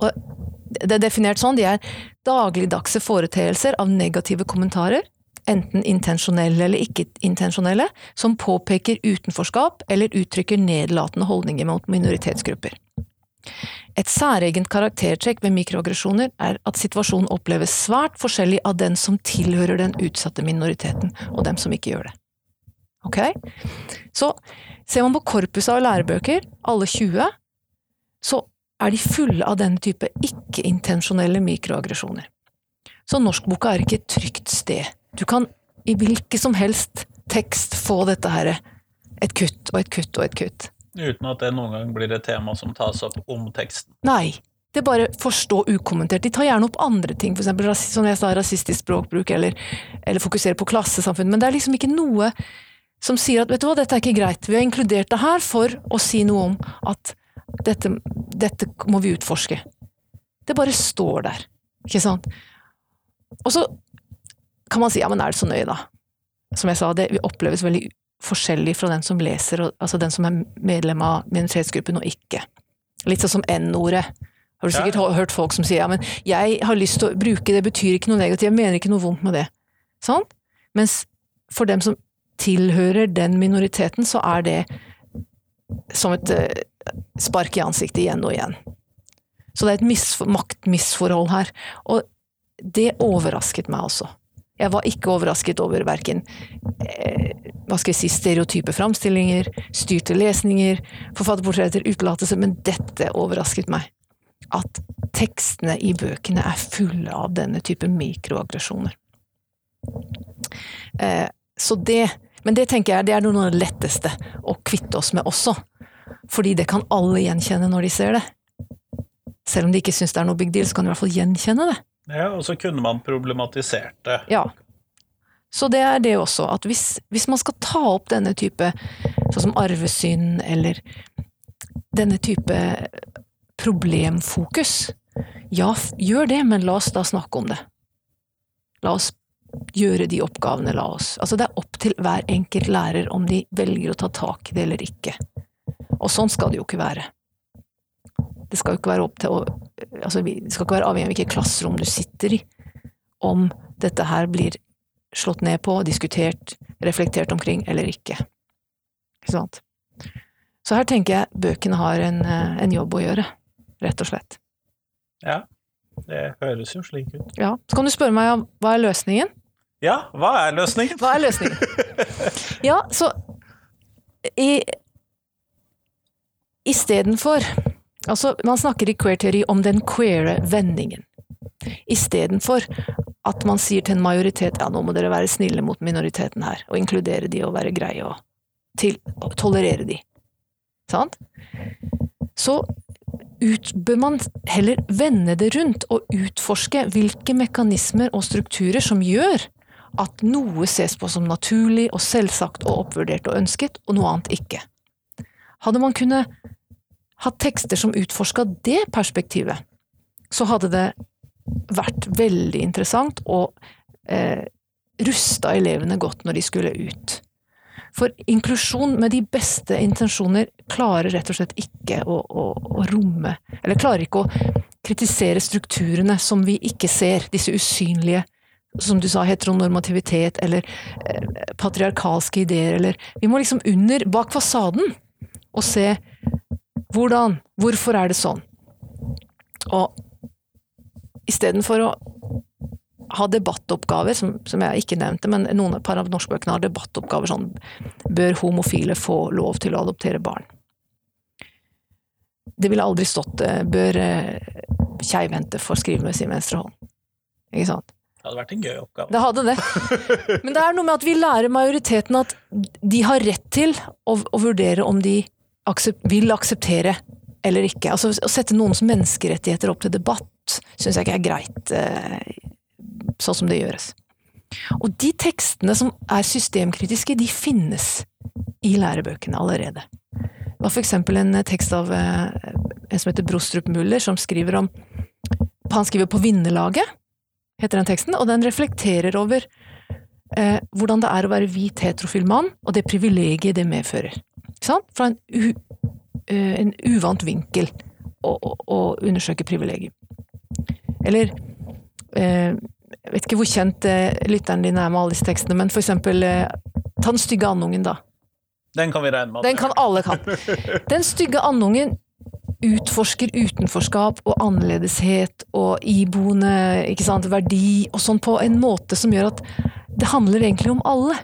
Og det er definert sånn, de er dagligdagse foreteelser av negative kommentarer, enten intensjonelle eller ikke-intensjonelle, som påpeker utenforskap eller uttrykker nedlatende holdninger mot minoritetsgrupper. Et særegent karaktertrekk ved mikroaggresjoner er at situasjonen oppleves svært forskjellig av den som tilhører den utsatte minoriteten, og dem som ikke gjør det. Ok? Så ser man på korpuset av lærebøker, alle 20, så er de fulle av denne type ikke-intensjonelle mikroaggresjoner. Så norskboka er ikke et trygt sted. Du kan i hvilken som helst tekst få dette her, et kutt og et kutt og et kutt. Uten at det noen gang blir et tema som tas opp om teksten. Nei. Det er bare forstå ukommentert. De tar gjerne opp andre ting, for eksempel som jeg sa, rasistisk språkbruk, eller, eller fokusere på klassesamfunn, men det er liksom ikke noe som sier at vet du hva, dette er ikke greit, vi har inkludert det her for å si noe om at dette, dette må vi utforske. Det bare står der, ikke sant? Og så kan man si ja, men er det så nøye, da? Som jeg sa, det oppleves veldig forskjellig fra den som leser, altså den som er medlem av minoritetsgruppen og ikke. Litt sånn som N-ordet. Har du sikkert ja. hørt folk som sier ja, men jeg har lyst til å bruke det, betyr ikke noe negativt, jeg mener ikke noe vondt med det. Sånn? Mens for dem som tilhører den minoriteten, så er det som et uh, spark i ansiktet igjen og igjen. Så det er et maktmisforhold her. Og det overrasket meg også. Jeg var ikke overrasket over verken eh, hva skal jeg si, stereotype framstillinger, styrte lesninger, forfatterportretter, utelatelse, men dette overrasket meg. At tekstene i bøkene er fulle av denne type mikroaggresjoner. Eh, så det Men det tenker jeg det er noe av det letteste å kvitte oss med også. Fordi det kan alle gjenkjenne når de ser det. Selv om de ikke syns det er noe big deal, så kan de i hvert fall gjenkjenne det. Ja, og så kunne man problematisert det. Ja. Så det er det også, at hvis, hvis man skal ta opp denne type, sånn som arvesynd, eller denne type problemfokus, ja, gjør det, men la oss da snakke om det. La oss gjøre de oppgavene, la oss Altså, det er opp til hver enkelt lærer om de velger å ta tak i det eller ikke. Og sånn skal det jo ikke være. Det skal jo ikke være opp til å altså, Det skal ikke være avhengig av hvilket klasserom du sitter i, om dette her blir slått ned på, diskutert, reflektert omkring eller ikke. Ikke sant? Så her tenker jeg bøkene har en, eh, en jobb å gjøre, rett og slett. Ja, det høres jo slik ut. Ja, Så kan du spørre meg om hva er løsningen? Ja, hva er løsningen? Hva er løsningen? [LAUGHS] Ja, så i Istedenfor Altså, man snakker i queer-teori om den queere vendingen. Istedenfor at man sier til en majoritet ja, nå må dere være snille mot minoriteten her, og inkludere de og være greie og, til, og tolerere de. Sant? Så ut, bør man heller vende det rundt og utforske hvilke mekanismer og strukturer som gjør at noe ses på som naturlig og selvsagt og oppvurdert og ønsket, og noe annet ikke. Hadde man kunnet hatt tekster som utforska det perspektivet, så hadde det vært veldig interessant og eh, rusta elevene godt når de skulle ut. For inklusjon med de beste intensjoner klarer rett og slett ikke å, å, å romme Eller klarer ikke å kritisere strukturene som vi ikke ser, disse usynlige som du sa, heteronormativitet eller eh, patriarkalske ideer, eller Vi må liksom under, bak fasaden, og se hvordan? Hvorfor er det sånn? Og istedenfor å ha debattoppgaver, som, som, jeg ikke nevnte, men noen par av norskbøkene har debattoppgaver sånn Bør homofile få lov til å adoptere barn? Det ville aldri stått eh, Bør eh, keivhendte få skrive med sin venstre hånd? Ikke sant? Det hadde vært en gøy oppgave. Det hadde det. Men det er noe med at vi lærer majoriteten at de har rett til å, å vurdere om de aksept, vil akseptere eller ikke. Altså, å sette noens menneskerettigheter opp til debatt syns jeg ikke er greit, eh, sånn som det gjøres. Og de tekstene som er systemkritiske, de finnes i lærebøkene allerede. Det var for eksempel en tekst av eh, en som heter Brostrup Muller, som skriver om Han skriver på Vinnerlaget, heter den teksten, og den reflekterer over eh, hvordan det er å være hvit heterofil mann, og det privilegiet det medfører. Fra en, u, eh, en uvant vinkel å, å, å undersøke privilegium. Eller eh, Jeg vet ikke hvor kjent eh, lytteren din er med alle disse tekstene, men for eksempel eh, Ta den stygge andungen, da. Den kan vi regne med. Den kan alle kan. [LAUGHS] Den stygge andungen utforsker utenforskap og annerledeshet og iboende ikke sant, verdi og sånn på en måte som gjør at det handler egentlig om alle.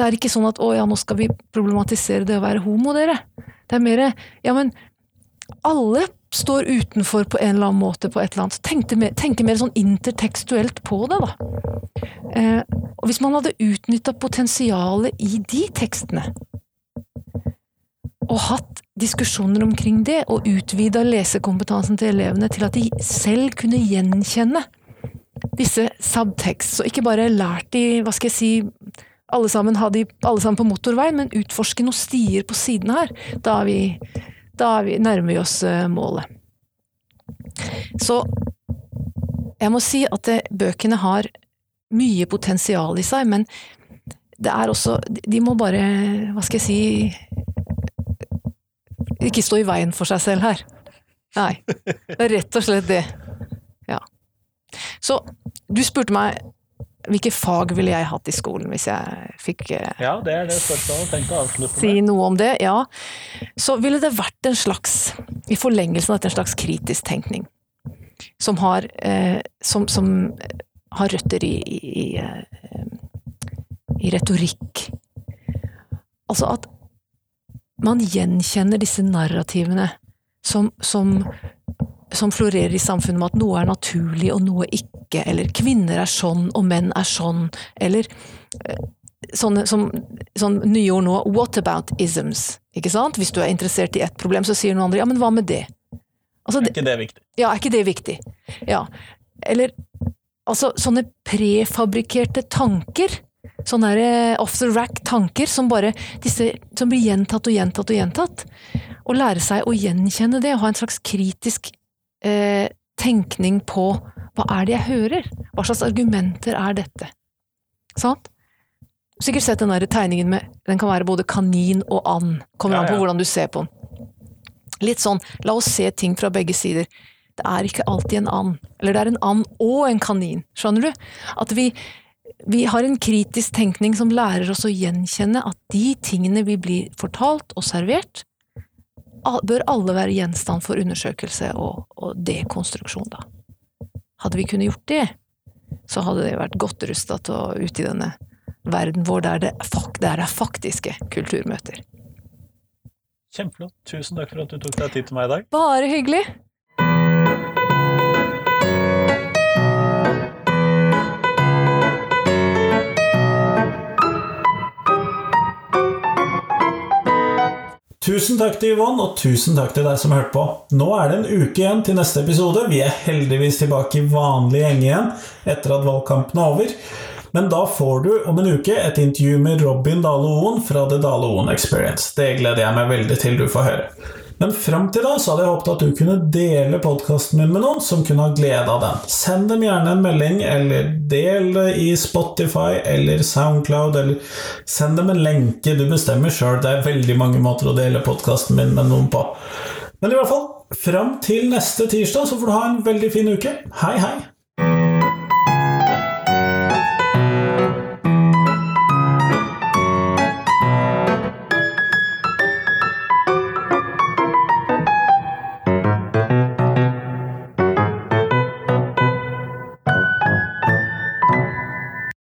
Det er ikke sånn at 'å ja, nå skal vi problematisere det å være homo', dere. Det er mer ja, men alle står utenfor på en eller annen måte på et eller annet. Tenke mer, tenke mer sånn intertekstuelt på det, da. Eh, og hvis man hadde utnytta potensialet i de tekstene, og hatt diskusjoner omkring det, og utvida lesekompetansen til elevene til at de selv kunne gjenkjenne disse subtekst, så ikke bare lært de, hva skal jeg si, alle sammen ha de alle sammen på motorveien, men utforske noen stier på siden her. Da, vi, da vi, nærmer vi oss eh, målet. Så jeg må si at det, bøkene har mye potensial i seg, men det er også De må bare, hva skal jeg si Ikke stå i veien for seg selv her. Nei. Det er rett og slett det. Ja. Så du spurte meg hvilke fag ville jeg hatt i skolen hvis jeg fikk eh, Ja, det det si noe om det, ja, så ville det vært en slags, i forlengelsen av dette, en slags kritisk tenkning. Som har, eh, som, som har røtter i, i, i, eh, i retorikk. Altså at man gjenkjenner disse narrativene som, som, som florerer i samfunnet med at noe er naturlig og noe ikke, eller kvinner er sånn og menn er sånn, eller eh, sånne som, sånn nye ord nå, what about isms, ikke sant? Hvis du er interessert i ett problem, så sier noen andre ja, men hva med det? Altså, Er ikke det viktig? ja, er ikke det viktig? Ja. Eller altså sånne prefabrikkerte tanker. Sånne der, eh, off the rack tanker som bare disse, som blir gjentatt og gjentatt og gjentatt. Å lære seg å gjenkjenne det, og ha en slags kritisk eh, tenkning på hva er det jeg hører? Hva slags argumenter er dette? Sant? Sikkert sett den der tegningen med Den kan være både kanin og and. Kommer Ja, an på hvordan du ser på den. Litt sånn, la oss se ting fra begge sider. Det er ikke alltid en and. Eller det er en and og en kanin. Skjønner du? At vi, vi har en kritisk tenkning som lærer oss å gjenkjenne at de tingene vi blir fortalt og servert, bør alle være gjenstand for undersøkelse og, og dekonstruksjon, da. Hadde vi kunnet gjort det, så hadde det vært godt rusta til å ut i denne verden vår der det, der det er faktiske kulturmøter. Kjempeflott. Tusen takk for at du tok deg tid til meg i dag. Bare hyggelig! Tusen takk til Yvonne, og tusen takk til deg som hørte på. Nå er det en uke igjen til neste episode. Vi er heldigvis tilbake i vanlig gjenge igjen etter at valgkampen er over. Men da får du om en uke et intervju med Robin Dale Oen fra The Dale Oen Experience. Det gleder jeg meg veldig til du får høre. Men fram til da så hadde jeg håpet at du kunne dele podkasten min med noen som kunne ha glede av den. Send dem gjerne en melding, eller del det i Spotify eller Soundcloud, eller send dem en lenke. Du bestemmer sjøl. Det er veldig mange måter å dele podkasten min med noen på. Men i hvert fall, fram til neste tirsdag så får du ha en veldig fin uke. Hei, hei!